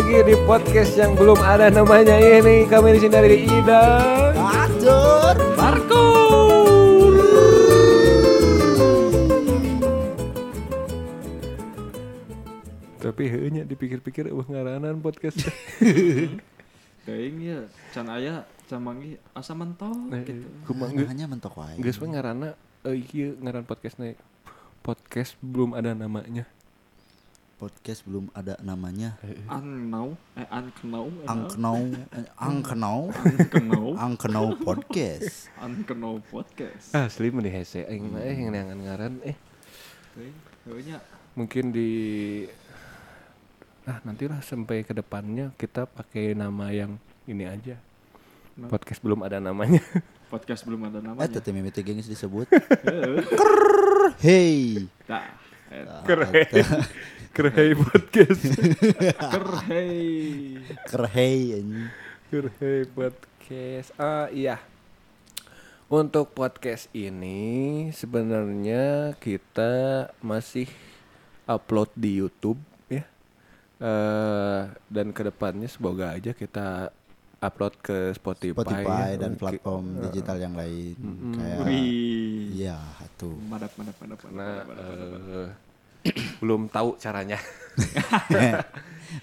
Lagi di podcast yang belum ada namanya ini. Kami di sini dari Ida. Atur Marco. Tapi hanya dipikir-pikir uh ngaranan podcast. Kayak can aya can manggih asa mentok Nah, gitu. Kumang Hanya mentok wae. Geus we ngaranna eh ieu ngaran podcastnya Podcast belum ada namanya Podcast belum ada namanya. Annau eh Angkenau eh, Angkenau ankenau Angkenau podcast. ankenau podcast. Asli mending hese aing mah eh yang neangan ngaran eh Kayaknya mungkin di ah nantilah sampai ke depannya kita pakai nama yang ini aja Nama? podcast belum ada namanya podcast belum ada Eh namanya. tadi mimiti gengis disebut. Heeh. Hey. Eh, Kerhei podcast Kerhei. Kerhei anjing. Kerhei podcast ah iya untuk podcast ini sebenarnya kita masih upload di YouTube ya eh dan ke depannya semoga aja kita upload ke Spotify, Spotify ya. dan platform digital yang lain kayak Wih. iya tuh. Madap madap madap madap. Karena madap, madap, madap. eh, belum tahu caranya.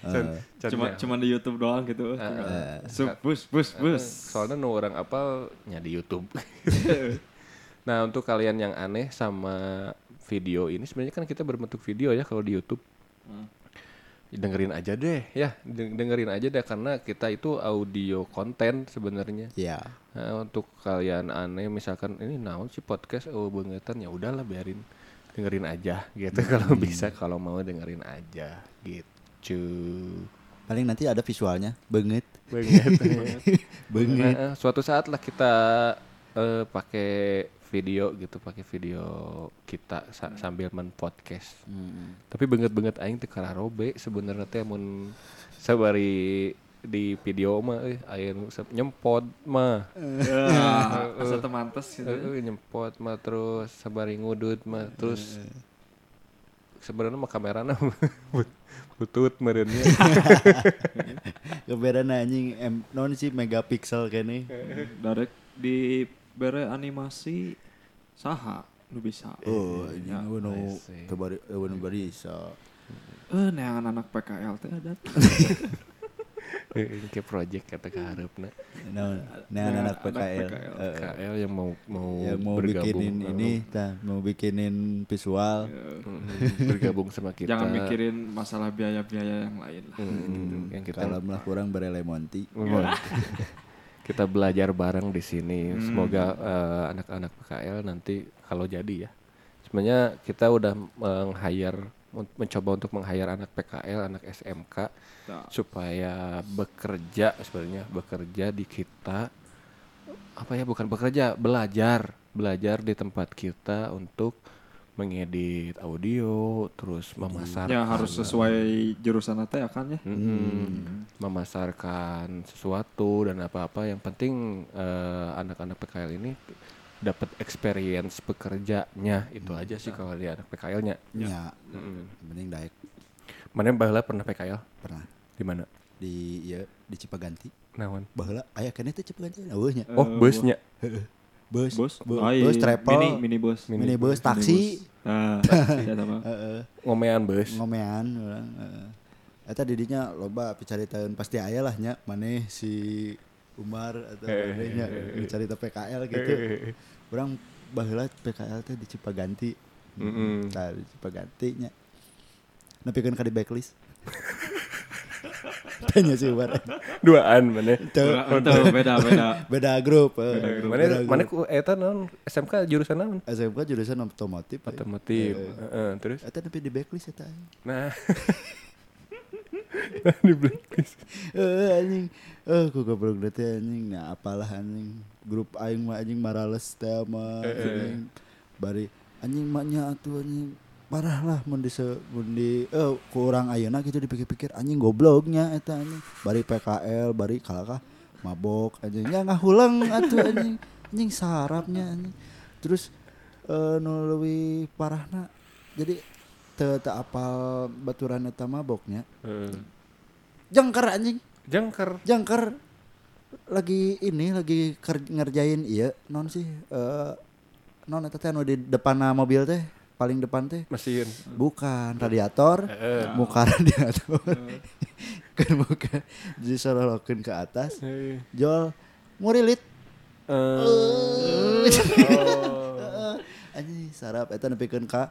Can- Cuma caranya. cuma di YouTube doang gitu. Eh, Sup, bus bus bus. Soalnya nu orang apalnya di YouTube. nah untuk kalian yang aneh sama video ini sebenarnya kan kita berbentuk video ya kalau di YouTube. Hmm. Dengerin aja deh ya, deng- dengerin aja deh karena kita itu audio konten sebenarnya. Iya. Nah, untuk kalian aneh misalkan ini naon sih podcast oh bangetan ya udahlah biarin dengerin aja gitu kalau bisa kalau mau dengerin aja gitu. Paling nanti ada visualnya banget. Banget. Banget. Nah, eh, suatu saat lah kita eh, pakai video gitu, pakai video kita sa- sambil men podcast. Hmm. Tapi banget-banget aing teu kararobe sebenarnya teh mun sabari di video mah nu sep- nyempot mah. Ya, asa teu mantes gitu. Heeh, nyempot mah terus sabari ngudut mah terus sebenarnya mah kamerana but- butut merenya. Keberan anjing em non sih megapiksel kene. Darek di bere animasi saha nu bisa. Oh, Ya, nu I see. teu bari eueun barisa. Eh, neangan anak PKL teh ada. Ini kayak project kata keharapna. Nah, nah Nah, anak anak PKL. PKL. eh, KL yang mau mau yang mau bergabung bikinin eh, ini, tah, mau bikinin visual. mm, bergabung sama kita. Jangan mikirin masalah biaya-biaya yang lain lah. Mm, yang kita Kalau lah kurang barele monti. Memang. kita belajar bareng di sini. Hmm. Semoga eh, anak-anak PKL nanti kalau jadi ya. Sebenarnya kita udah meng-hire men- mencoba untuk meng-hire anak PKL, anak SMK Nah, supaya bekerja sebenarnya bekerja di kita apa ya bukan bekerja belajar belajar di tempat kita untuk mengedit audio terus memasarkan ya harus sesuai jurusan teh akan ya. Mm-mm. memasarkan sesuatu dan apa-apa yang penting eh, anak-anak PKL ini dapat experience bekerjanya itu aja sih kalau di anak PKL-nya Ya, Mm-mm. mending daek mana baheula pernah PKL pernah. Di mana? Di ya di Cipaganti. naon? Baheula aya kene teh Cipaganti eueuhnya. oh Eh, busnya Bus, Bus, bu- Ah, iya. bus travel, mini mini bus. minibus, taksi, Nah, ya sama. heeh, ngomean bus ngomean urang, heeh. Eta didinya loba picaritaeun pasti aya lah nya maneh si Umar atau manehnya carita PKL gitu. Urang baheula PKL teh di Cipaganti. Mm-mm. Tah di Cipaganti nya. Nepikeun ka di backlist. Tanya si Umar. duaan mana Itu beda beda. beda grup. eh. mana mana ku eta naon SMK jurusan naon SMK jurusan otomotif. eh. otomotif Eh, Heeh, terus Eta nepi di backlist eta. nah di blacklist Eh anjing. Eh ku goblok nanti anjing. Nah apalah anjing. Grup aing mah anjing marales teh mah. anjing. Bari anjing maknya atuh anjing. Parah lah mun di se- mun di eh ku urang ayeuna gitu dipikir-pikir anjing gobloknya eta anjing. Bari PKL, bari kalakah mabok anjing. Ya ngahulang atuh anjing. Anjing sarapnya anjing. Terus eh nu leuwih parahna jadi teu teu apal baturan eta maboknya Heeh. Jengker anjing. Jengker. jengker lagi ini lagi ngerjain iya non sih eh non eta teh anu di depan mobil teh paling depan teh. Mesin. bukan radiator. Heeh. muka radiator. Kan bukan disorolokeun ke atas. Jol murilit. Eh. Heeh. anjing sarap. Eta nepikeun ka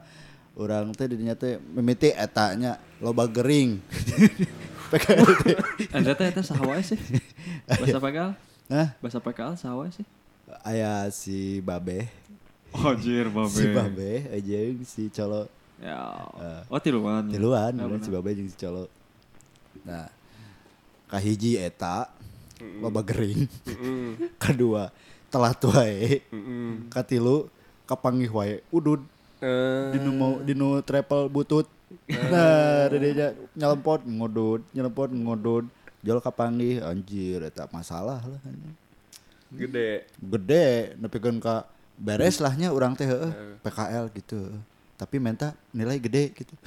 urang teh didinya teh mimiti etanya loba gering PKL teh Anda teh eta saha wae sih? Bahasa PKL? Hah? Bahasa PKL saha wae sih? aya si babe Oh, jir, babe. si babe jeung si colo Ya. Eh. Oh, tiluan. tiluan Ya, si babe jeung si colo nah kahiji eta loba gering kedua telat wae Mm-mm. katilu kapanggih wae udud Eh. dinu mau dinu travel butut nah dia nyelempot ngodud nyelempot ngodud jol kapanggih anjir eta masalah lah. Gede. gede nepikeun ka beres lahnya urang teh PKL gitu tapi minta nilai gede gitu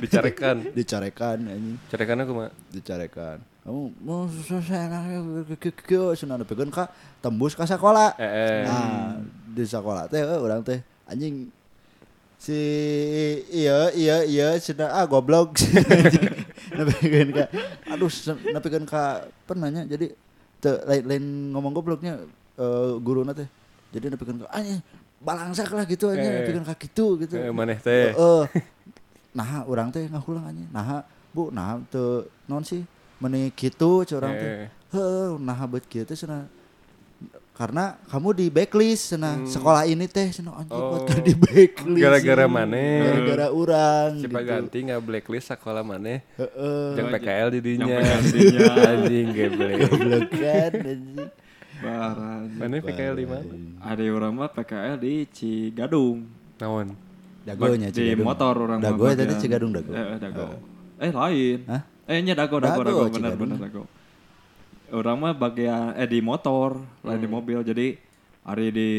Dicarekan. dicarekan anjing Carekan aku mah. dicarekan kamu mau selesai kyo cenah nepikeun ka tembus ka sekolah nah di sekolah teh urang teh anjing si iya iya iya cenah ah goblok nepikeun ka aduh nepikeun ka penanya jadi teu lain, lain ngomong gobloknya eh guruna teh jadi nepikeun ka anjing balangsak lah gitu anjing Eh. nepikeun ka kitu gitu Eh, maneh teh. Heeh. nah urang teh ngahulang anjing nah bu nah teu non sih meuni kitu ceu urang teh Eh. heuh nah beut kieu teh cenah karena kamu di backlist cenah Hmm. sekolah ini teh cenah anjing Oh. oh. di backlist Gara-gara maneh. gara-gara urang Si ganti nggak blacklist sekolah maneh. heeh Jeung Oh, PKL di dinya. Yang penggantinya. Anjing geblek. kan anjing Parah. Maneh PKL di mana? Ada orang mah PKL di Cigadung. Naon? dagonya Di Cigadung. motor orang mah dago tadi. Cigadung dago Eh, eh, dago. Eh lain. Hah? Eh nya dago dago Dago, dago, benar benar dago. Orang mah bagian eh di motor, lain di Hmm. mobil. Jadi hari di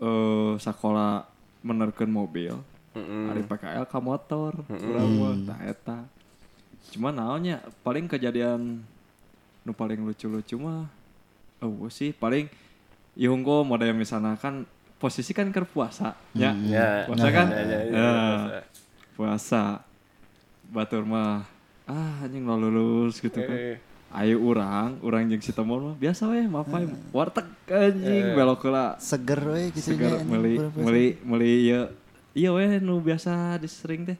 eh sekolah menerkeun mobil. Mm-mm. Hari PKL ka motor, urang mah tah eta. Cuma naonnya paling kejadian nu paling lucu-lucu mah oh sih paling Ihunggo model misalnya kan posisi kan puasa ya. Ya. Puasa kan? Ya, ya, ya, Ya. puasa. Puasa. Batur mah ah anjing lo lulus gitu kan. Ayo urang, urang jeung si temon mah biasa we mapai warteg anjing belok heula. Seger we gitu anjing, meli meli meli iya. Iya weh nu biasa disering teh.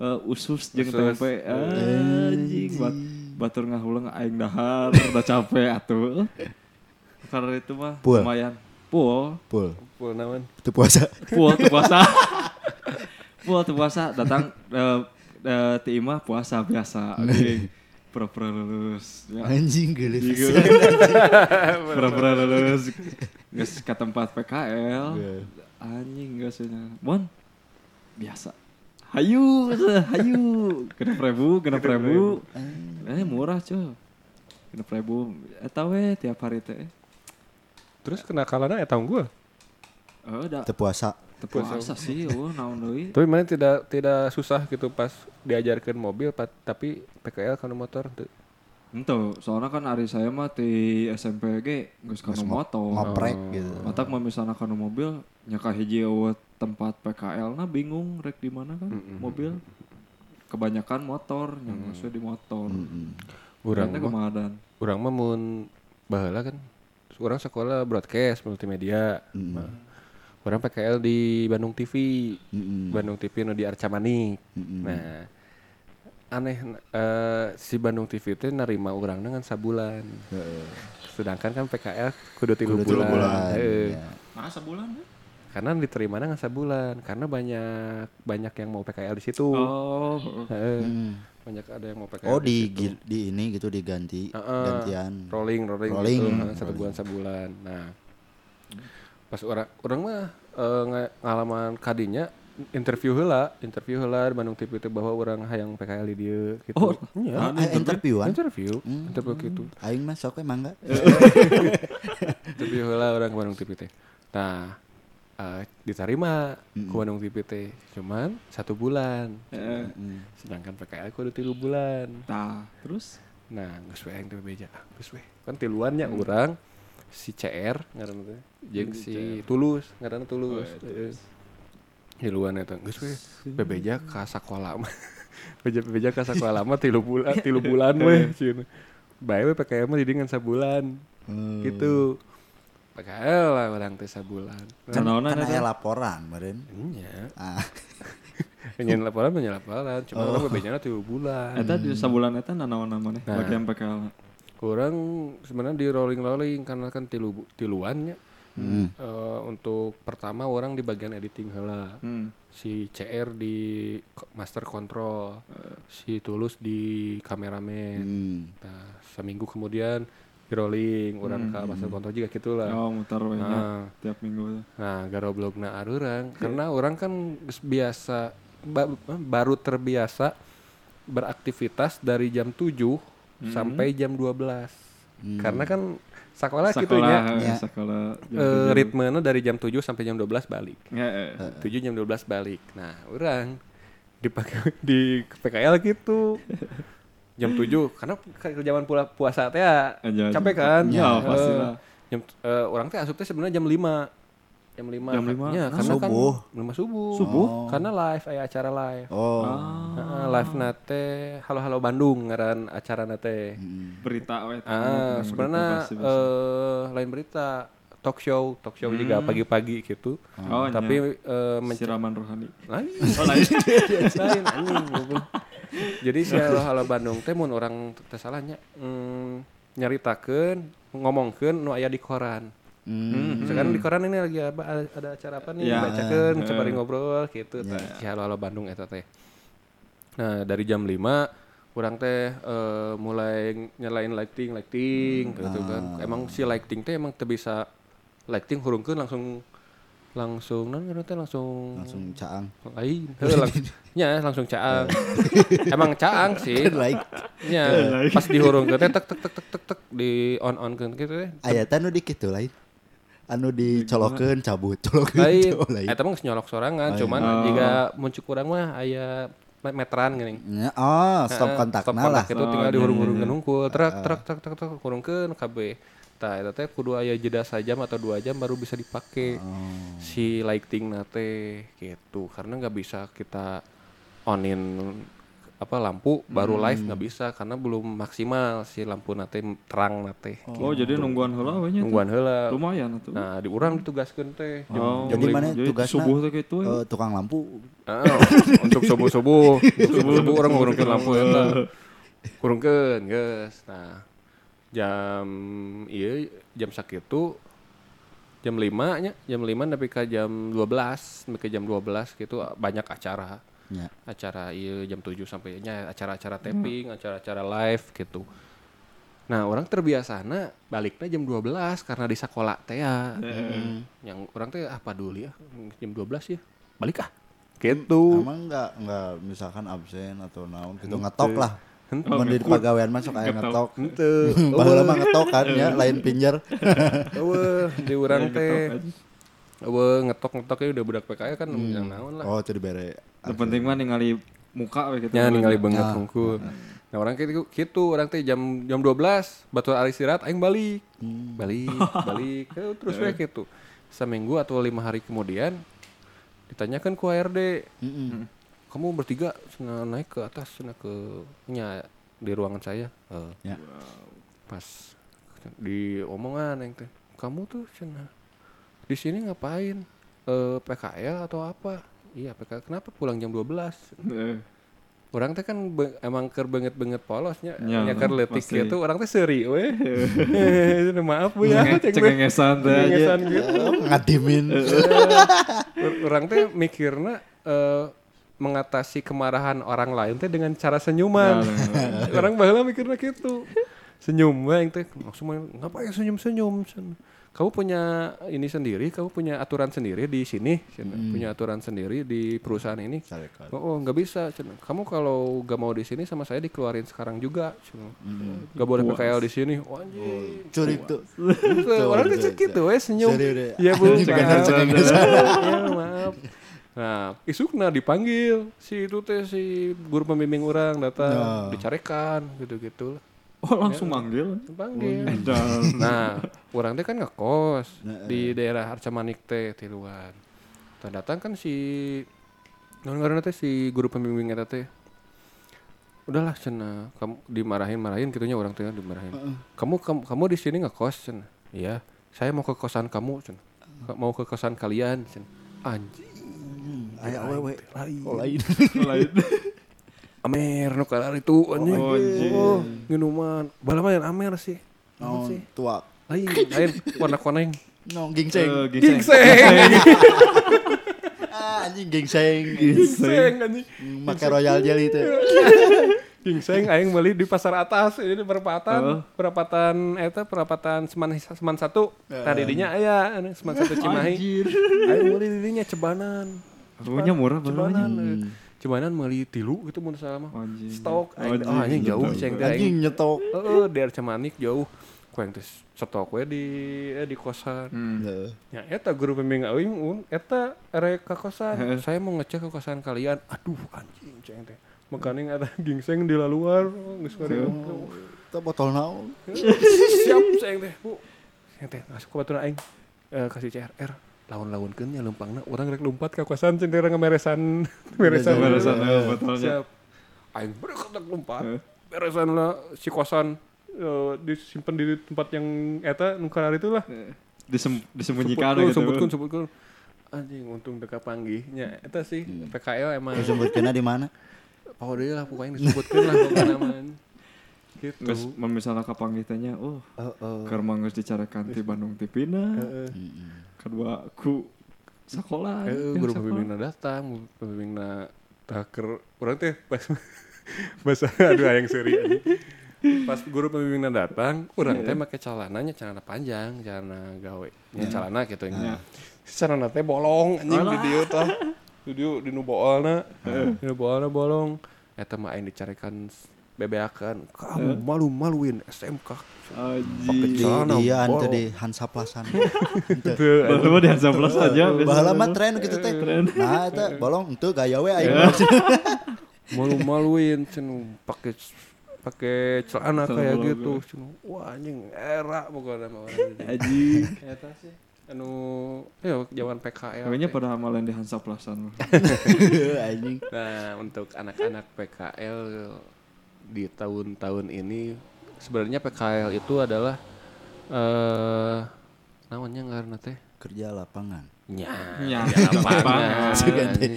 Eh, usus jeung Usus. tempe anjing bat, batur ngahulang aing dahar udah capek atuh. Karena itu mah Pul. lumayan. Pul. Pul. Pul naon? itu puasa. Pul tuh puasa. Pul tuh puasa. Datang ti imah puasa biasa. Anjing pura-pura lulus ya. anjing gelis Gitu. Pura-pura lulus Geus ke tempat PKL Iya. Anjing geus nya. Mon Biasa. Hayu Hayu. Genep ribu Genep ribu Eh murah cuy Genep ribu Eta we tiap hari teh. Terus kenakalannya eta unggul. Oh udah itu puasa Puasa sih Oh naon deui Tapi mana tidak tidak susah gitu pas diajarkan mobil pat- tapi PKL kan motor teu. Ento, soalnya kan hari saya mah di SMP ge geus kana motor. ngoprek gitu Matak mah misalnya kana mobil nyaka hiji tempat PKL nah bingung rek di mana kan mobil. Kebanyakan motor yang maksudnya di motor. Urang Urang mah urang mah mun baheula kan urang sekolah broadcast multimedia. Nah, Urang PKL di Bandung TV. Mm-mm. Bandung TV nu di Arca Manik. Mm-mm. Nah, aneh eh, si Bandung TV itu nerima urang dengan sabulan. Heeh. Sedangkan kan PKL kudu tilu tilu bulan. bulan, Heeh. ya. Nah, sebulan ya? Karena diterima dengan sabulan karena banyak banyak yang mau PKL di situ. Oh, Heeh. Hmm. Banyak ada yang mau PKL. Oh di di di ini gitu diganti Heeh. gantian. rolling rolling, Rolling, gitu, heeh, satu rolling. bulan sebulan. Nah, pas orang orang mah eh, nga- ngalaman kadinya interview heula, interview heula di Bandung TV itu bahwa orang hayang PKL di dieu gitu. Oh, Iya. Ah, eh, interviewan. interview, Hmm. interview gitu. Aing mah sok emang enggak. interview heula orang Bandung TV teh. Nah, eh, diterima ke Bandung TV teh cuman satu bulan Eh, sedangkan PKL aku udah tiga bulan tah terus nah geus we yang teu beja geus we kan tiluannya urang si CR ngaranna teh jeung si Tulus. Ngaranna Tulus. Heeh. tiluan eta geus we bebeja ka sakola mah bebeja bebeja ka sakola mah tilu bulan tilu bulan we cieun bae we PKL mah didingan sabulan. Hmm. gitu. PKL lah orang teh sabulan. Kan, Nanaonan kan aya laporan meureun. nya Ah, penyen laporan penyen laporan. Cuma orang bebejana tilu bulan. Eta di sabulan eta nanaon namanya? Nah. bagian PKL Kurang sebenarnya di rolling rolling karena kan tilu tiluannya. Hmm. Eh, untuk pertama orang di bagian editing heula. Hmm. si CR di master control si Tulus di kameramen. Hmm. nah seminggu kemudian di rolling orang ke master control juga gitulah. Oh mutar Nah. tiap minggu. Nah garoblogna arurang. Karena orang kan geus biasa ba- baru terbiasa beraktivitas dari jam 7 sampai jam 12 karena kan sekolah gitu sekolah ya Ya. sekolah tujuh. ritmenya dari jam 7 sampai jam 12 balik. Ya, eh. 7 jam 12 balik. Nah, orang dipakai di PKL gitu. Jam 7 karena ke zaman pula puasa teh ya capek kan? Ya, Eh, pastilah. Jam eh, orang teh asup teh sebenarnya jam 5. Jam 5. Jam lima? Ya, karena subuh. kan 5 subuh. Subuh? Karena live aya acara live. Oh. Heeh, live nate Halo Halo Bandung ngaran acara nate. Hmm. berita we Ah, sebenarnya eh lain berita talk show, talk show juga pagi-pagi gitu. Oh, Tapi eh menc- siraman rohani lain, oh lain lain anjing goblok. Jadi si Halo Halo Bandung teh mun orang teu salahnya mm, nyaritakeun, ngomongkeun nu aya di koran. Hmm. Sekarang di koran ini lagi apa ada acara apa nih Ya. bacakeun, Eh. coba ngobrol gitu tah. Si Halo Halo Bandung eta teh. Nah, dari jam 5 orang teh eh, mulai nyalain lighting, lighting gitu kan. Emang si lighting teh emang bisa lighting hurungkeun langsung langsung non teh langsung Langsung caang. lain langsung nya langsung caang emang caang sih Like nya pas dihurungkeun teh tek tek tek tek tek tek di on on kan gitu teh teh nu di kitu lain. Anu dicolokeun cabut, colokeun lain cabut, lain. eta mah geus nyolok sorangan Lain. cuman Oh. jika muncul kurang mah aya me- meteran gini Ya, oh, stop Heeh, kontakna stop lah. kontak itu Oh, tinggal iya, dihurung-hurungkeun hungkul truk truk truk truk truk hurungkeun kabeh tah eta teh kudu aya jeda sajam atau dua jam baru bisa dipakai Oh. si lighting nate gitu karena nggak bisa kita onin apa lampu baru Hmm. live nggak bisa karena belum maksimal si lampu nate terang nate oh jadi nungguan heula we nya tuh. nungguan heula lumayan atuh nah di urang ditugaskeun teh Oh, jam Jadi lima. mana tugasna? subuh teh gitu we. Eh, tukang lampu. Ah, untuk subuh subuh subuh subuh orang ngurungkeun lampu eta kurungkeun geus nah jam iya jam sakitu jam 5 nya jam 5 tapi ke jam 12 sampai ke jam 12 gitu banyak acara Ya. acara iya jam 7 sampai nya acara-acara tapping acara-acara live gitu. Nah orang terbiasa baliknya jam 12 karena di sekolah teh ya. Yang orang teh apa dulu ya jam 12 ya balik ah. Gitu. Emang enggak enggak misalkan absen atau naon gitu ngetok lah. Mun di pagawean masuk aya ngetok. Henteu. Baheula mah ngetok kan ya, lain pinjer. Eueuh, di urang teh. Eueuh, ngetok-ngetoknya udah budak PKL kan yang naon lah. Oh, teu dibere. Yang penting mah ningali muka we gitu Ya ningali banget Ah. hungkul. Nah, orang gitu gitu orang teh jam jam 12 batur ari istirahat aing balik. Balik, balik Eh, terus we gitu. Seminggu atau lima hari kemudian ditanyakan ku HRD, Heeh. kamu bertiga cenah naik ke atas cenah ke nya di ruangan saya. Eh, Ya. pas di omongan yang teh kamu tuh cenah di sini ngapain? Eh PKL atau apa? Iya PKL kenapa pulang jam 12 Eh, orang teh kan be- emang ker banget banget polosnya. Ya, nyakar letik pasti. gitu orang teh seri weh. Maaf bu ya cenge- cengengesan teh cengengesan gitu. Ngadimin. Ur- orang teh mikirna eh, mengatasi kemarahan orang lain teh dengan cara senyuman. Orang baheula mikirna gitu. Senyum we yang teh main, ngapain senyum senyum kamu punya ini sendiri, kamu punya aturan sendiri di sini, cenah. punya aturan sendiri di perusahaan ini. Sarekat. Oh, oh, nggak bisa. cenah. Kamu kalau nggak mau di sini sama saya dikeluarin sekarang juga. cenah. Nggak boleh PKL di sini. Oh, tuh. Tuh, Orang kecil gitu, we senyum. Iya bu, maaf. cengeng-cengeng. Iya, maaf. Nah, isukna dipanggil si itu teh si guru pembimbing orang datang Nah. dicarikan gitu-gitu. Oh langsung manggil. Dipanggil. Edan. Nah, orang teh kan ngekos di daerah Arca Manik teh tiluan. Tah datang kan si non ngaranna teh si guru pembimbing eta teh. Udahlah cenah, kamu dimarahin-marahin gitunya orang teh dimarahin. Kamu kamu, kamu di sini ngekos cenah. Iya, saya mau ke kosan kamu. Ka- Mau ke kosan kalian cenah. Anjing. Awewe. Lain. Oh lain. Lain. Amer nu kalar itu anjing. Oh, anjing. Oh, minuman. Bala mah yang amer sih. Naon Naon sih? tua. Lain, lain warna koneng. No gingseng. Eh, gingseng. Gingseng. Ah anjing gingseng. Gingseng anjing. Make royal jelly teh. Gingseng aing beli di pasar atas ini di perapatan, Heeh. perapatan eta perapatan Seman Seman satu. Tadi dinya aya Seman satu Cimahi. Anjir. Aing beli di dinya cebanan. Harganya murah Cebanan. Cebanan meuli tilu gitu mun salah mah. Stok Anjing. oh anjing jauh ceng teh Anjing nyetok. Heeh, daerah Cemanik jauh. Ku yang teh stok we di eh, di kosan. Hmm. Ya eta guru pembimbing aing un eta erek ka kosan. Saya mau ngecek ke kosan kalian. Aduh anjing ceng teh. Makaning ada gingseng di luar, geus ngeureum. Teu botol naon. Siap ceng teh, Bu. Ceng teh masuk ke baturan aing. Eh, kasih CRR. Lawan-lawankeun nya lempangna urang rek lompat ka kosan ceng teh meresan meresan. Meresan, Eh, eh, botolnya. Siap. Aing bereketak lompat. Beresan lah si kosan eh, disimpan di tempat yang eta nu itu lah. Disem, disembunyikan gitu. sebutkeun, sebutkeun. Anjing untung deka panggihnya. Eta sih PKL emang Disebutkeunna di mana? Pau deui lah pokoknya disebutkeun lah pokoknya naman. Gitu. Mun misalnya kapanggih teh nya, oh, Heeh. keur mah geus dicarekan ti Bandung ti Pina. Heeh. Kedua ku sekolah. Yang guru pembimbingna datang, pembimbingna taker urang teh pas bahasa aduh yang seri. Pas guru pembimbingna datang, urang teh make celananya celana panjang, celana gawe. Nya celana gitu nya. Celana teh bolong anjing di dieu tah. Di dieu di nu boolna. Di nu boolna bolong. Eta mah aing dicarikan bebeakan. Kamu malu-maluin SMK. Anjing. Pakai celana iya ante di Hansa Plasan. Baru mah di Hansa aja. Bahala mah tren gitu teh. Nah eta bolong henteu gaya we aing. malu-maluin cenu pakai pakai celana kayak gitu cenu wah anjing era pokoknya mah gitu. Sih anu ya zaman PKL Kayaknya pada amalan di Hansa. Anjing. nah untuk anak-anak PKL di tahun-tahun ini sebenarnya PKL itu adalah eh namanya karena teh Kerja lapangan. nya Ya, lapangan.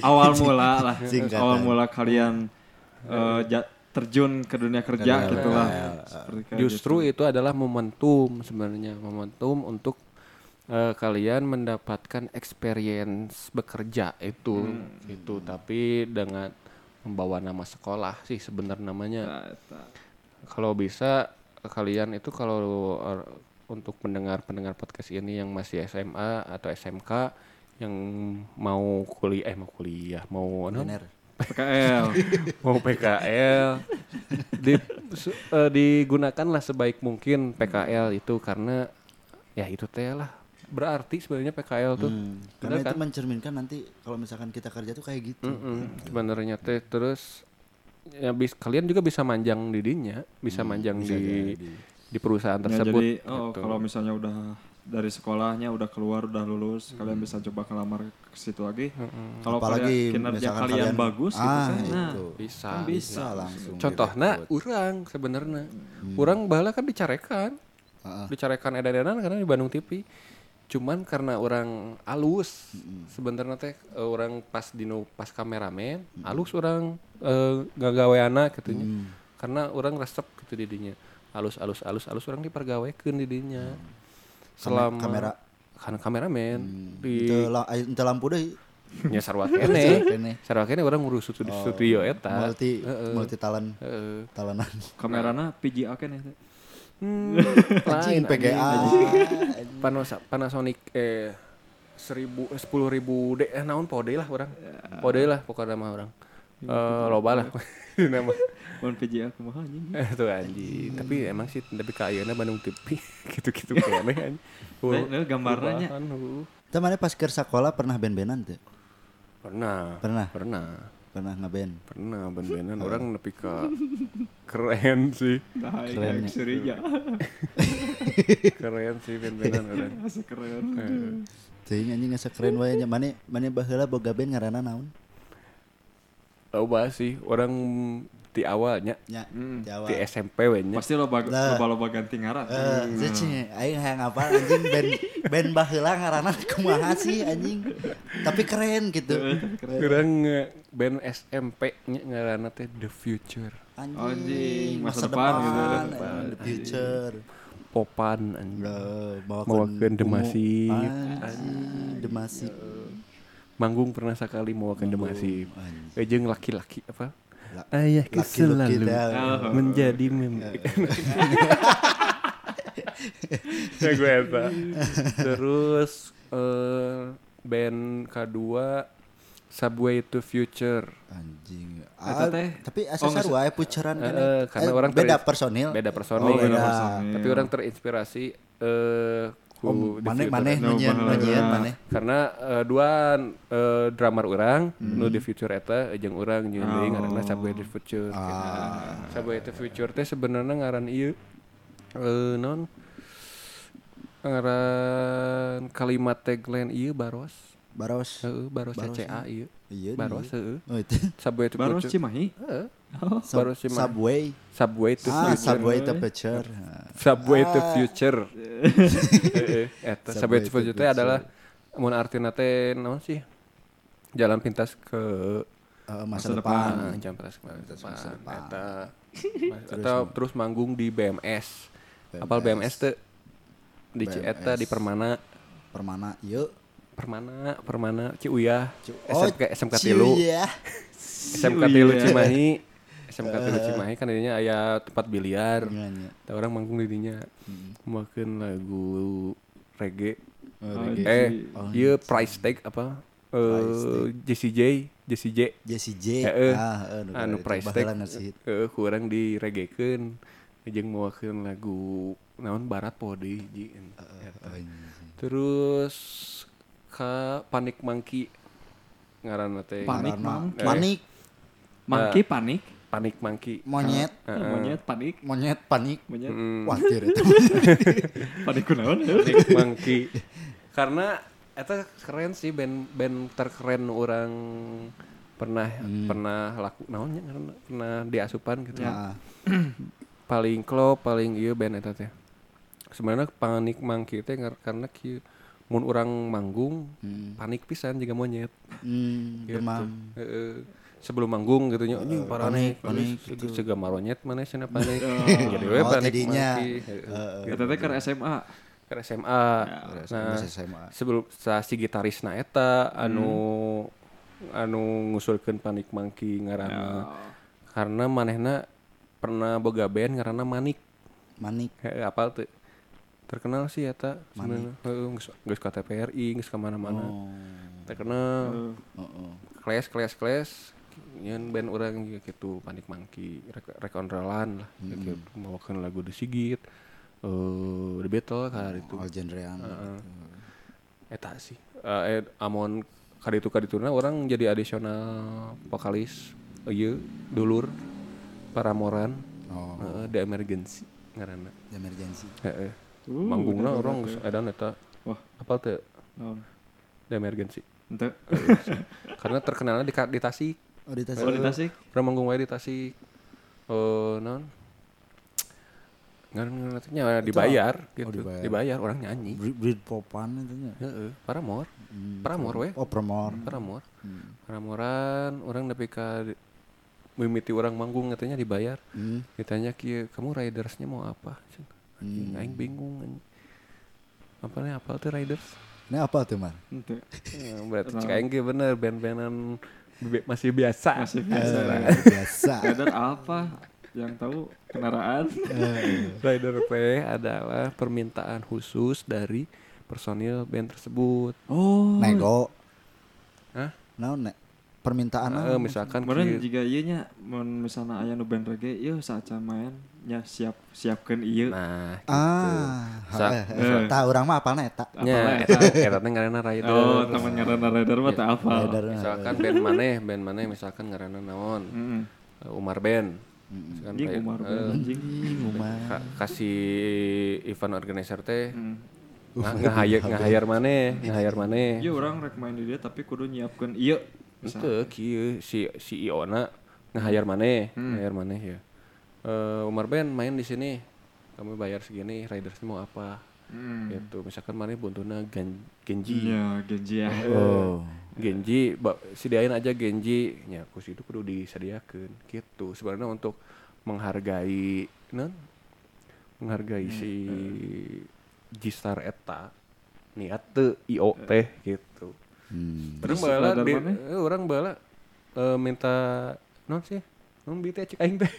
awal mula lah. Singkatan. Awal mula kalian ja- terjun ke dunia kerja gitu lah. Justru gitu. itu adalah momentum sebenarnya momentum untuk eh, kalian mendapatkan experience bekerja itu itu tapi dengan membawa nama sekolah sih sebenarnya namanya Nah, kalau bisa kalian itu kalau eh, untuk pendengar-pendengar podcast ini yang masih SMA atau SMK yang mau kuliah eh mau kuliah mau Bener. PKL. mau PKL di, su- eh, digunakanlah sebaik mungkin PKL itu karena ya itu teh lah berarti sebenarnya PKL tuh Hmm, Bener Karena itu kan? mencerminkan nanti kalau misalkan kita kerja tuh kayak gitu. Mm-mm, sebenarnya teh terus ya bis, kalian juga bisa manjang di dinya bisa manjang bisa di jadi. di perusahaan Ya, tersebut jadi oh gitu. kalau misalnya udah dari sekolahnya udah keluar udah lulus kalian bisa coba kelamar ke situ lagi. Kalau Apalagi kalian kinerja misalkan kalian, kalian bagus gitu ah, kan. Nah, itu. bisa kan bisa langsung. contohnya orang sebenarnya orang bala kan dicarekan Heeh. dicarekan edan-edan karena di Bandung TV cuman karena orang alus sebenarnya teh eh, orang pas dino pas kameramen alus orang eh, ngagaweana katanya Hmm. karena orang resep gitu didinya alus alus alus alus orang dipergawekeun didinya Kame- selama kamera. kan kameramen di Itu ente lampu deh. nya sarwa kene Kene. sarwa kene orang ngurus studio, studio eta Multi Heeh. multi talent Heeh. talenan. kamerana PGA ya. Teh? Hmm, lain PGA. anjing. Panas Panasonic eh seribu eh, sepuluh ribu deh eh naon pode lah orang pode lah pokoknya mah orang eh loba lah nama Mun PGA kumaha anjing. eh tuh anjing tapi emang sih tapi kayaknya Bandung TV gitu-gitu kayaknya anjing Nah, nah, gambarnya. Uh. Temannya pas ke sekolah pernah band-bandan tuh? pernah Pernah. pernah Pernah ngeband. pernah ben-benan orang nepi ka keren sih Nah, Keren ya. Keren sih ben-benan orang Masih keren. Eh, Teuing anjing asa keren wae nya. Mane mane baheula boga band ngaranna naon? Loba sih orang di awalnya Nya, Hmm. Jawa. di SMP we nya Pasti lo bag Lah. lo loba ganti ngaran. Eh, cece, aing hayang apa anjing band band baheula ngaranna kumaha sih anjing. Tapi keren gitu. orang nge- band SMP nya ngaranna teh The Future Anjing, Anjing, masa depan gitu. depan, Masa depan. the future. popan anjing Eh, Bawakeun Demasif. Anjing, demasif. Manggung pernah sekali mau ke Demasif Anjing. Eh, jeung laki-laki apa La- ayah laki-laki selalu. Oh. menjadi mimpi ya gue eta terus eh band kedua Subway to Future Anjing. Ah, teh. tapi Oh, nggak sarua aya puceran. Eh, karena orang beda personil. beda Oh, personil beda beda. personil. tapi orang terinspirasi eh ku Oh, maneh maneh No, maneh. karena eh, dua eh, drummer orang Hmm. nu The Future eta jeung urang nyeun deui ngaranna Subway the Future Ah. Subway the Future teh sebenarnya ngaran ieu eh non ngaran kalimat tagline ieu baros Baros. heeh baros Baros, CCA ieu Iya. baros heeh Oh itu. Subway the Future Cimahi. heeh Sub- baros Cimahi. Subway. Subway to Ah, Future Subway the future. Subway to Ah. Future. Eta to Future teh adalah mun artina teh naon sih? Jalan pintas ke Eh, masa, Masa depan. ah, jalan pintas ke masa depan. depan. Eta atau terus manggung di BMS. Apal BMS teh di Cieta di Permana Permana yuk. Permana Permana Ciuyah Oh, SMK SMK tilu. SMK tilu Cimahi SMK tilu Cimahi kan ininya aya tempat biliar Iya, iya. Orang manggung di dinya makan lagu reggae Oh, Oh, reggae. eh Oh, iya price tag apa eh Jesse J Jesse J Jesse J. Heeh. Ah, nu anu price tag eh kurang di reggaekeun jeung mawakeun lagu naon barat Eta. Oh, iya. terus ka Panik Monkey ngaranna teh Panik, Mang. Eh. Panik, Mangki panik. Panik Monkey monyet, Heeh. Monyet panik. monyet panik. Monyet. Mm, Watir itu. Panik kunaon? Panik Monkey karena eta keren sih band band terkeren orang pernah pernah laku naonnya karena pernah diasupan gitu Nah, paling klop paling iya band eta teh sebenarnya panik mangki teh ngar- karena kieu mun orang manggung hmm, panik pisan juga monyet hmm, gitu. demam. Heeh. Sebelum manggung gitu nya anjing panik, panik panik, panik. gitu. sega maronyet mana cenah panik jadi we Oh, panik heeh. Eta teh keur SMA. ke SMA nah sebelum sa si gitaris na eta anu anu ngusulkeun panik mangki ngaranna karena manehna pernah boga band ngaranna manik. Manik. Heeh, apal tuh terkenal sih eta sebenarnya. Heeh geus geus ka TPRI geus ka mana-mana. Oh. terkenal. Heeh. kelas kelas kelas nyen band orang juga gitu panik mangki rek rekonrolan lah gitu membawakan lagu The Sigit eh The Beatles kali itu. All genrean. eta sih. Eh, eh, amon kaditu kadituna orang jadi adisional vokalis ieu dulur Paramoran Oh, heeh, The Emergency ngaranna. Emergency. heeh. Uh, manggungna orang bener. geus edan eta. Wah, apa teh naon? The Emergency. Ente. karena terkenalnya di, di Tasik Oh, di tas. Oh, di Tasik. Pernah manggung wae di Tasik. Oh, non. Ngaran nya dibayar gitu. dibayar. dibayar. orang nyanyi. Breed, breed popan itu nya. Heeh, Paramore. Hmm. Paramore we. Oh, promor. Paramore. Hmm. Paramoran orang nepi ka mimiti orang manggung katanya dibayar. Hmm. Ditanya kieu, "Kamu ridersnya mau apa?" Hmm. aing bingung. Apa nih apa tuh riders? Ini apa tuh, Mar? Berarti cek aing bener band-bandan masih biasa. Masih Eh, biasa. biasa. Rider apa? yang tahu kendaraan. Rider P adalah permintaan khusus dari personil band tersebut. Oh. nego Hah? naon nek permintaan Eh, naon? misalkan Kemarin jika iya nya mun misalnya aya nu band reggae, ieu saatnya main nya siap siapkeun ieu. nah gitu. ah Sa- eh, eh, tah urang mah apalna eta nya eta eta teh ngaranna Rider. Oh, teman ngaranna rider mah teu apa. Rider. Misalkan band maneh, band maneh misalkan ngaranna naon? Heeh. Eh, Umar Band. Misalkan kayak, Umar band anjing. Umar. ka- kasih event organizer teh Hmm. nga- ngahayar ngahayar maneh, ngahayar maneh. Ieu urang rek main di dia tapi kudu nyiapkeun ieu. Itu kieu si si Iona ngahayar maneh, Hmm. ngahayar maneh ya. Eh, Umar Band main di sini. Kamu bayar segini, riders mau apa? Hmm. Gitu. Misalkan maneh buntuna Gen- Genji. Iya, Genji ya. oh Genji, sediain aja Genji. Ya, kus itu kudu disediakan gitu. Sebenarnya untuk menghargai non menghargai si G-Star eta niat teu IO teh gitu. hmm. Orang Terus bala di, mana? eh, orang bala eh, minta non sih? Non bi teh cek aing teh.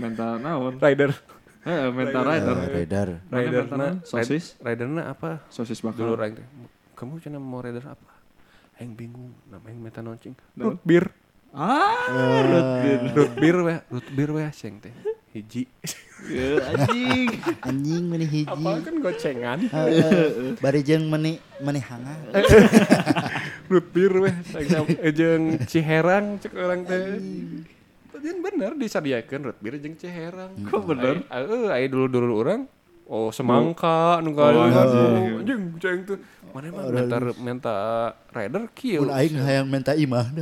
Mental naon? Rider. Heeh, mental rider. Rider Mana Rider mental naon? Sosis? Riderna apa? Sosis Dulu bakal. aing teh. Kamu cina mau rider apa? Aing bingung. Nama aing minta noncing. Root beer. Ah, Root beer weh, root beer weh sing teh. Hiji. ya, anjing. anjing meni hiji Apa kan gocengan? Heeh. bari jeung meni meni hangat root beer weh eh, jeung Ciherang cek orang teh. Bener disadiakeun root beer jeung Ciherang. Kok bener? Ai- Heeh, aya dulu-dulu orang Oh, semangka nu kali Oh, kan. anjing. Anjing ceng tuh. Mana mah minta minta rider kieu. pun aing hayang minta imah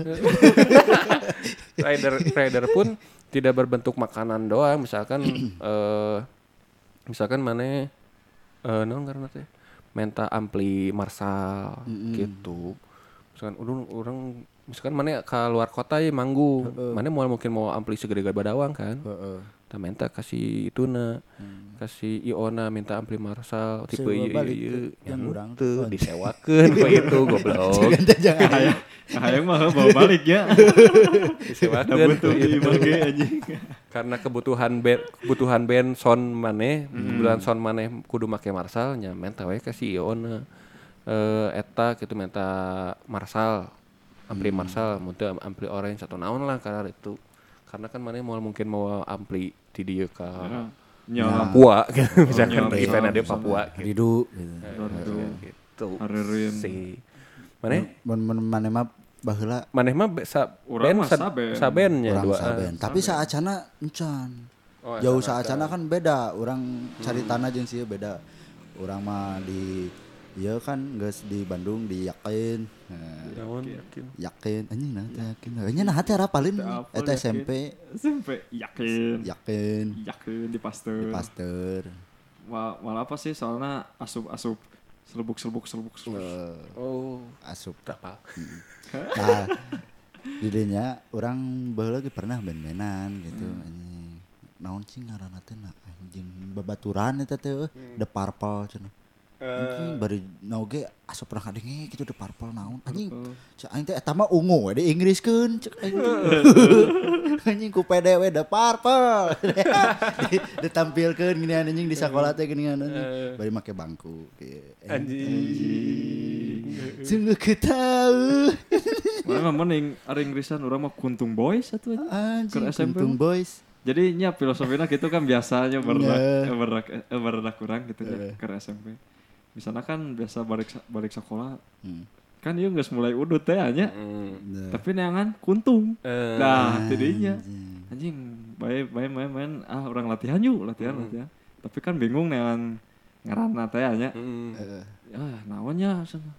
rider rider pun tidak berbentuk makanan doang misalkan eh misalkan mana eh non karena teh menta ampli marsal gitu misalkan orang orang misalkan mana ke luar kota ya manggung. Mana mau mungkin mau ampli segede-gede badawang kan. Heeh. Kita minta kasih itu na kasih Iona minta ampli marsal tipe ieu balik ieu tuh, yang urang tuh disewakeun ku itu goblok. Jangan Hayang, hayang mah bawa balik ya. disewakeun Butuh ku itu. di imah ge anjing. karena kebutuhan band kebutuhan band sound maneh kebutuhan sound maneh kudu make marsal nya menta we ka si Iona. Eh eta gitu menta marsal ampli marsal muntah ampli orange atau naon lah karena itu karena kan maneh mau mungkin mau ampli di dieu ka Nya. Papua gitu. misalkan nya, event bisa, ada. Papua gitu, ridu gitu. Aduh. gitu. Si mun maneh mah baheula maneh mah be- sa Urang band mah sa- saben. sabennya dua saben tapi saacana encan Oh, jauh saacana. kan beda urang cari tanah jeung sieu beda urang mah di ieu kan geus di Bandung di Yakin. Nah, Naon? Yakin. Yakin. Anjing nah teh Yakin. Nya nah teh rapalin. Eta. SMP SMP yakin. Yakin. Yakin di di pasteur. Pasteur Wal, wal apa sih? Soalnya asup-asup selubuk selubuk selubuk selubuk. Eh, oh. asup. Berapa nah jadinya orang baheula lagi pernah band-bandan gitu. Anjing naon sih ngaranna teh na anjing. Babaturan eta teh euy. The Purple cenah anjing bari naoge asup pernah kadenge gitu The Purple naon. Anjing cek aing teh eta mah ungu di Inggriskeun cek aing anjing. Ku pede we Purple Di- ditampilkeun gini anjing di sekolah teh gini anjing. Bari make bangku Gitu. anjing. Sungguh ku tahu. Mana mending ada Inggrisan orang mah kuntung boys aja. anjing kuntung boys. Jadi nya filosofinya gitu kan biasanya berdak Iya. eh, berdak eh, berdak kurang gitu ya ke SMP. Misalnya kan biasa balik balik sekolah Hmm. kan dia nggak mulai udut teh nya. Nah. Tapi neangan kuntung. Eh, Nah, tidinya Anjing. anjing baik baik main main ah orang latihan yuk latihan latihan. Tapi kan bingung neangan ngaranna teh nya. mm. Eh, Ah, naonnya sana.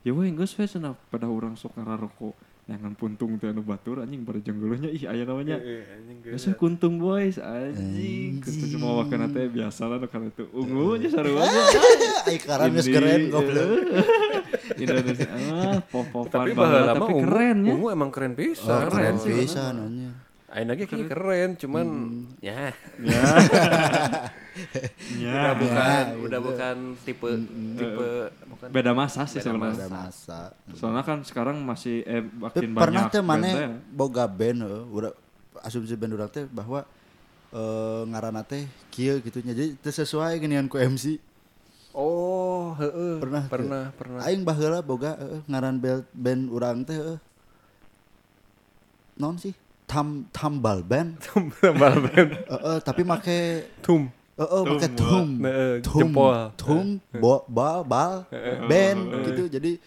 Ya weh geus we sana pada orang sok ngararoko neangan puntung teh anu batur anjing bari jenggeuleunnya ih aya namanya. Anjing Biasa kuntung boys anjing. Kudu cuma wakana teh biasa lah nu kana teu ungu nya sarua aja. Ai karan geus keren goblok. Indonesia ah pop-popan tapi baheula, tapi keren ya. ungu emang keren Oh, pisan keren sih, pisan anjing. Aing lagi kayak keren, cuman ya Ya. Ya. udah bukan gitu. udah bukan tipe tipe bukan Beda masa sih Beda sebenarnya. Ada masa. Soalnya kan sekarang masih eh makin pernah banyak teh band mana teh. boga band heuh, urang asumsi band urang teh bahwa eh ngaranna teh kieu gitu nya. Jadi teu sesuai geuningan ku MC. Oh, heeh. Pernah pernah, pernah. Aing baheula boga heeh, ngaran band, band urang teh heeh. Non sih? Tam tambal band. Tambal band. Heeh, tapi make Tum. Heeh, make Tum, tum. Tum, jempol. tum, bo, bal, bal, band gitu. Jadi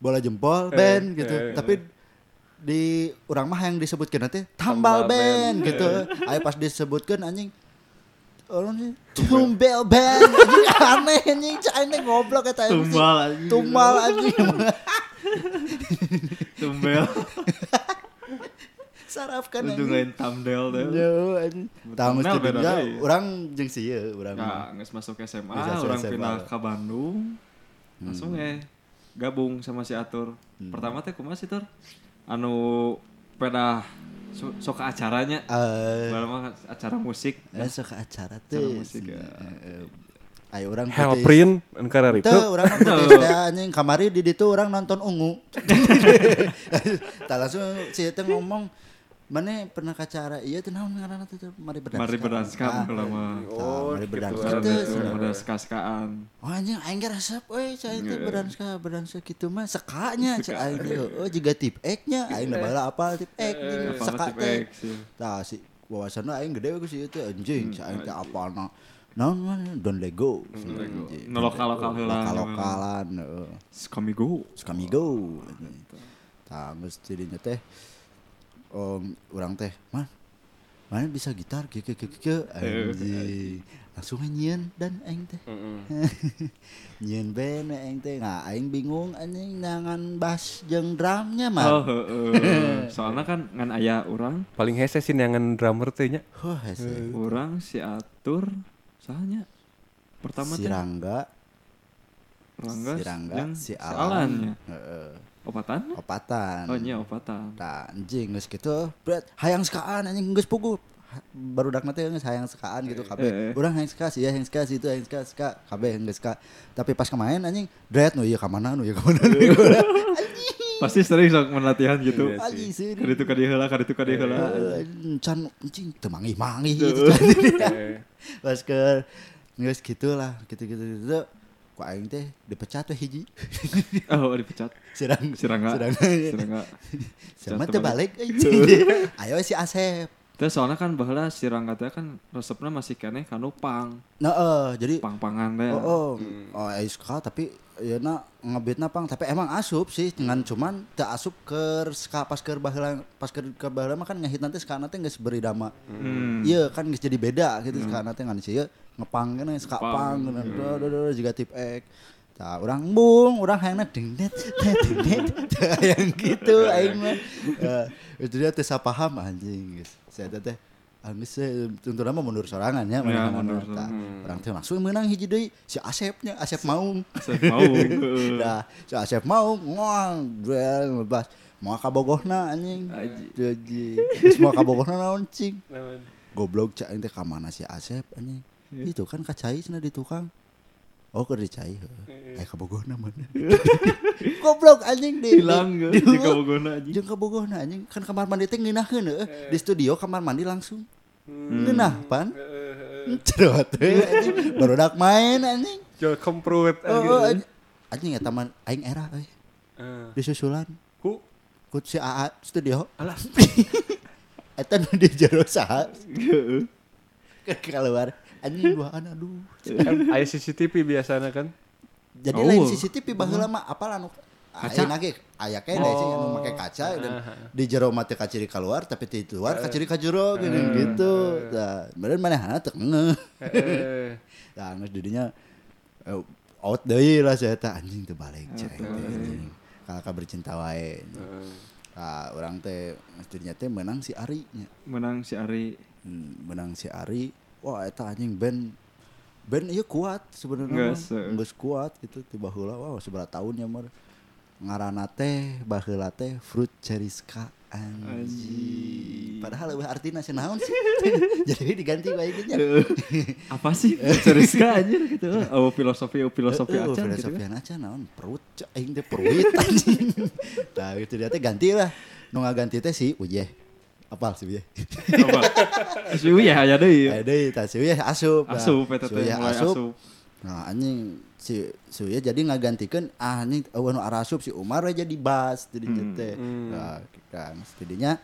bola jempol band Eh, gitu. Tapi di urang mah yang disebutkan nanti tambal Tambal band band. gitu. Ayo pas disebutkan anjing orang sih tumbel band anjing aneh anjing aneh goblok kata. Tumbal anjing. tumbal anjing Tumbel. saraf kan Itu anjing lain thumbnail teh. Yo, anjing. Tahu mesti Thumbnail beda dia deui. urang jeung si ieu urang. Nah, nges masuk SMA, orang pindah ke Bandung, langsung eh gabung sama si Atur. Hmm. Pertama teh kumaha sih Tur? Anu peda so- sok ke acaranya, Eh, mah acara musik. eh suka acara Acara teh. musik, ya. Ayo orang Hellprint angkara itu. Tuh, orang putih anjing kamari di ditu orang nonton ungu. Tak langsung si teh ngomong Mana pernah ke acara iya teh naon ngaranna teh? mari berdansa. Mari berdansa Ah, kalau mah. tah, mari berdansa Ada teh. tuh, ada ska-skaan. Oh anjing aing ge resep euy cai teh berdansa berdansa kitu mah sekanya cai aing teh. Oh juga tip X nya aing da bala apal tip X jeung Apa seka teh. X, ya. Tah si wawasanna aing gede ku si teh anjing cai aing teh apalna. Naon mah don lego. Lego. Nu lokal-lokal heula. Lokal-lokalan heeh. Skamigo. Skamigo. Tah geus tidinya teh om urang teh, "Man, mana bisa gitar kieu kieu kieu kieu." Anjing. Langsung nyieun dan aing teh. nyieun band aing teh. Nah, aing bingung anjing nangan bass jeung drumnya mah. Oh, heeh. Soalnya kan ngan aya urang, Paling hese sih nyangan drummer teh nya. Wah, hese. urang si Atur sahanya. Pertama si Rangga, Rangga, si Rangga, jeung si Alan. Alan. nya. Heeh. Opatan? Opatan. Oh nya opatan. Tah anjing geus kitu, berat hayang sekaan anjing geus pugu. Baru dak teh geus hayang sekaan gitu Eh, kabeh. eh. Urang hayang seka sih, hayang seka situ hayang seka seka kabeh geus seka. Tapi pas kemarin anjing dread nu ieu ka mana nu ieu ka mana. Pasti sering sok melatihan gitu. Iya sih. Kadi itu kadi heula, kadi itu kadi heula. Can anjing teu mangi-mangi gitu. Pas ke geus kitu lah, gitu-gitu gitu. Ku aing teh dipecat we hiji. Oh, dipecat. Sirang Si Rangga. Sirang. Si Rangga. Sama teu balik. anjing. Ayo si Asep. Terus soalnya kan baheula si Rangga teh kan resepna masih keneh kanu pang, Nah, eh, jadi pang-pangan teh. Oh, oh, oh ska tapi ya na ngebitna pang tapi emang asup sih dengan cuman teu asup ke ska pas ke baheula pas ke ke baheula mah kan ngehit nanti ska nanti geus beri dama. Hmm. Iya kan geus jadi beda gitu ska nanti ngan sih ngepang kene ska Pang. pang juga tip X. Tah urang bung, urang hayangna dengdet dengdet yang gitu aing mah. Eh, itu dia teh sapaham anjing geus. Saya teh saya tentu nama mundur sorangan ya, Ya, mundur Tah, sorangan. Orang teh langsung menang hiji deui si Asepnya, Asep Maung. Saya mau. heeh. Dah, si Asep Maung ngoang duel ngebas mau kabogohna anjing. Jadi, mau kabogohna naon cing. Goblok cak teh ka mana si Asep anjing. Itu kan kacai cenah di tukang. Oh, dicai. heuh. Eh kabogohna mana? Goblok anjing di Hilang di- di- kabogohna anjing. Jeung kabogohna anjing kan kamar mandi teh ngeunaheun heuh. Di studio kamar mandi langsung. Ngeunah pan. Cerot teh anjing. Barudak main anjing. Jual kempruit Oh, oh, anjing. Anjing eta mah aing era euy. Di susulan Ku ku si AA studio. alah Eta nu di jero saha Heeh. Keluar anjing duaan aduh. aya CCTV biasanya kan. Jadi Oh. lain CCTV baheula mah apal anu Kaca. Aya ge aya kene sih anu make kaca dan di jero mah teu kaciri keluar tapi di luar kaciri ka jero gini gitu. Nah, bener manehna teu ngeuh. Heeh. Nah, geus didinya eh, out deui lah saya teh anjing teu balik cek anjing. Kakak bercinta wae. Nah, orang teh mestinya teh menang si Ari. Menang si Ari. Hmm, menang si Ari. Wah, eta anjing band band ieu kuat sebenarnya. Geus kuat gitu tiba heula wah seberapa tahun ya mah. Ngaranna teh baheula teh Fruit Cheriska anjing. Anjing. Padahal eueuh artina naon sih. Jadi diganti wae gitu nya. Apa sih? Ceriska anjir gitu. Oh, filosofi oh, filosofi gitu. filosofi acan naon perut aing teh peruit anjing. Nah, itu dia teh ganti lah. Nu ngaganti teh si Ujeh. Apal sih ya. Apa? Aya deui. Aya deui tah si Uyah asup. Asup eta teh mulai asup. asup. Nah anjing si si Uyah jadi ngagantikeun ah anjing eueuh nu arasup si Umar we jadi bas jadi Hmm. teh. Nah, kan tidinya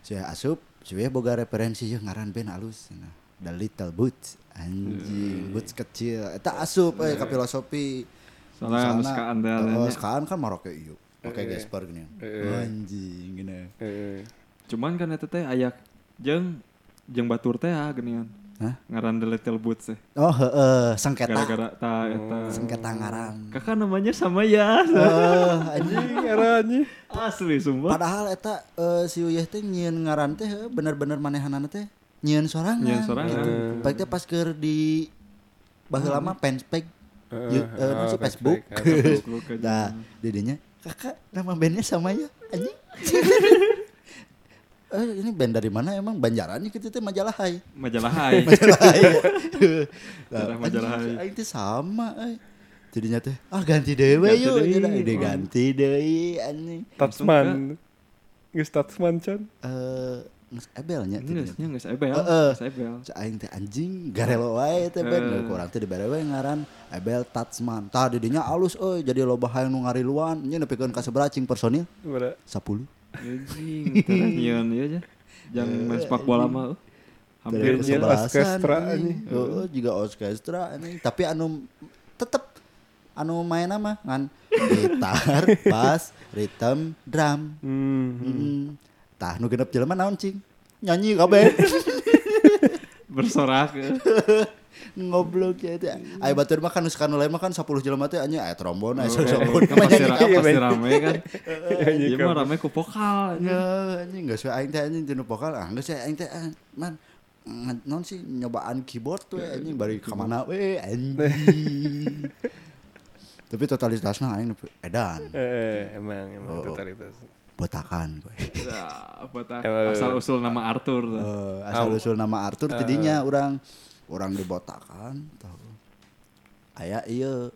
si Uyah asup si Uyah boga referensi yeuh ngaran band alus nah. The Little Boots anjing boots kecil eta asup eh ka filosofi Soalnya oh, adanya. sekaan kan Maroke ieu pakai Eh, Gasper gini eh. anjing gini Eh, Cuman kan eta teh aya jeung jeung batur teh ah geuningan. Hah? Ngaran The Little Boots teh. oh heeh sengketa Gara-gara ta eta. sengketa ngaran Kakak namanya sama ya. Eh, anjing ngarannya. Asli sumpah. Padahal eta eh, si Uyah teh nyieun ngaran teh heuh, bener-bener manehanana teh nyieun sorangan. Nyieun sorangan. Gitu. Baik teh pas keur di baheula mah fanspage Heeh, Yu- eh, oh, si Facebook. Facebook. Nah, didinya kakak nama bandnya sama ya anjing. eh ini band dari mana emang Banjaran nih gitu teh majalah hai. Majalah Hai. Majalah hai. Daerah Majalah Hai. Teh sama eh. Jadinya teh ah ganti dewe Ganti yuk. Ide ganti deui anjing. Tatsman. Geus Tatsman can. Eh geus ebelnya nya geus ebel. Heeh. Geus ebel. Cak aing teh anjing garelo wae teh ben Eh. kurang teh dibere wae ngaran Abel Tatsman. Tah di dinya alus euy jadi loba hayang nu ngariluan nya nepikeun ka sabaraha cing personil Bada. 10. Anjing, nyieun ieu aja. Jang main sepak bola mah. Hampir jelas. orkestra, anjing. anjing. Heeh, juga orkestra anjing. Tapi anu tetep anu main mah ngan gitar, bass, rhythm, drum. Hmm. Hmm. Tah nu genep jelema naon cing? Nyanyi kabeh. bersorak. euh. Ngoblok ya teh. Aya batur mah kan nu sekarang lain mah kan 10 jelema teh aya trombon, aya Kan saxophone. pasti, ra- Iya, pasti rame kan. Iya mah rame ku vokal. Ya, anjing geus we aing teh anjing tinu vokal. Ah, geus aing teh ah, man non sih nyobaan keyboard tuh anjing bari ka mana we anjing. Tapi totalitasnya aing edan, Eh, emang emang Oh. totalitas. botakan gue. Ya, Emang- asal usul nama Arthur. Eh, asal usul nama Arthur tidinya orang orang dibotakan tahu. Aya ieu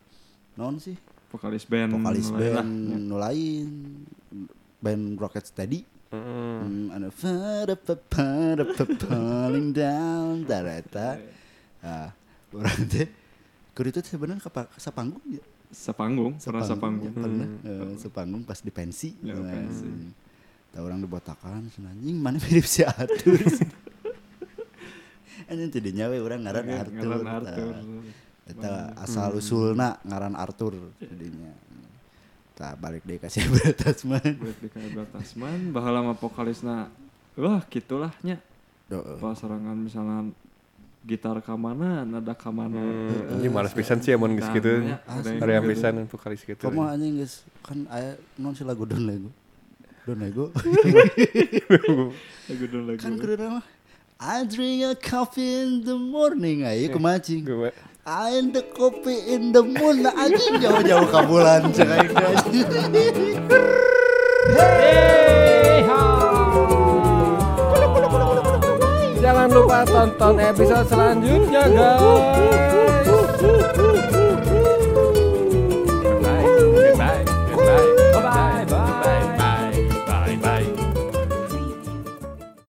non sih Vokalis band. vokalis band nu lain band Rocket Steady. Hmm, anu pada pada paling down dareta. Nah, orang teh itu teh bener ka sapanggung ya. Sepanggung, pernah sepanggung. ya, pernah. Eh, sepanggung pas di pensi. Ya, Nah, pensi. Tahu orang dibotakan anjing mana mirip si Arthur. Anjing tidinya we urang ngaran Ngaran Arthur. Arthur. Tah, Eta asal usulna ngaran Arthur tidinya. Tah balik deui ka si Abel Tasman. Buat di kayak Tasman, bahala mah vokalisna wah gitulah nya. Heeh. Pas serangan misalnya gitar ka mana, nada ka mana. Hmm, Anjing males pisan sih amun geus kitu. nya, ada yang gitu. pisan vokalis gitu. Kamu anjing guys kan aya non si lagu Don Lego. Don Lego. Lagu lagu. kan kudu mah I drink a coffee in the morning ayo kumacing. Gue I in the coffee in the moon nah, anjing jauh-jauh ka bulan cek anjing. Jangan lupa tonton episode selanjutnya guys.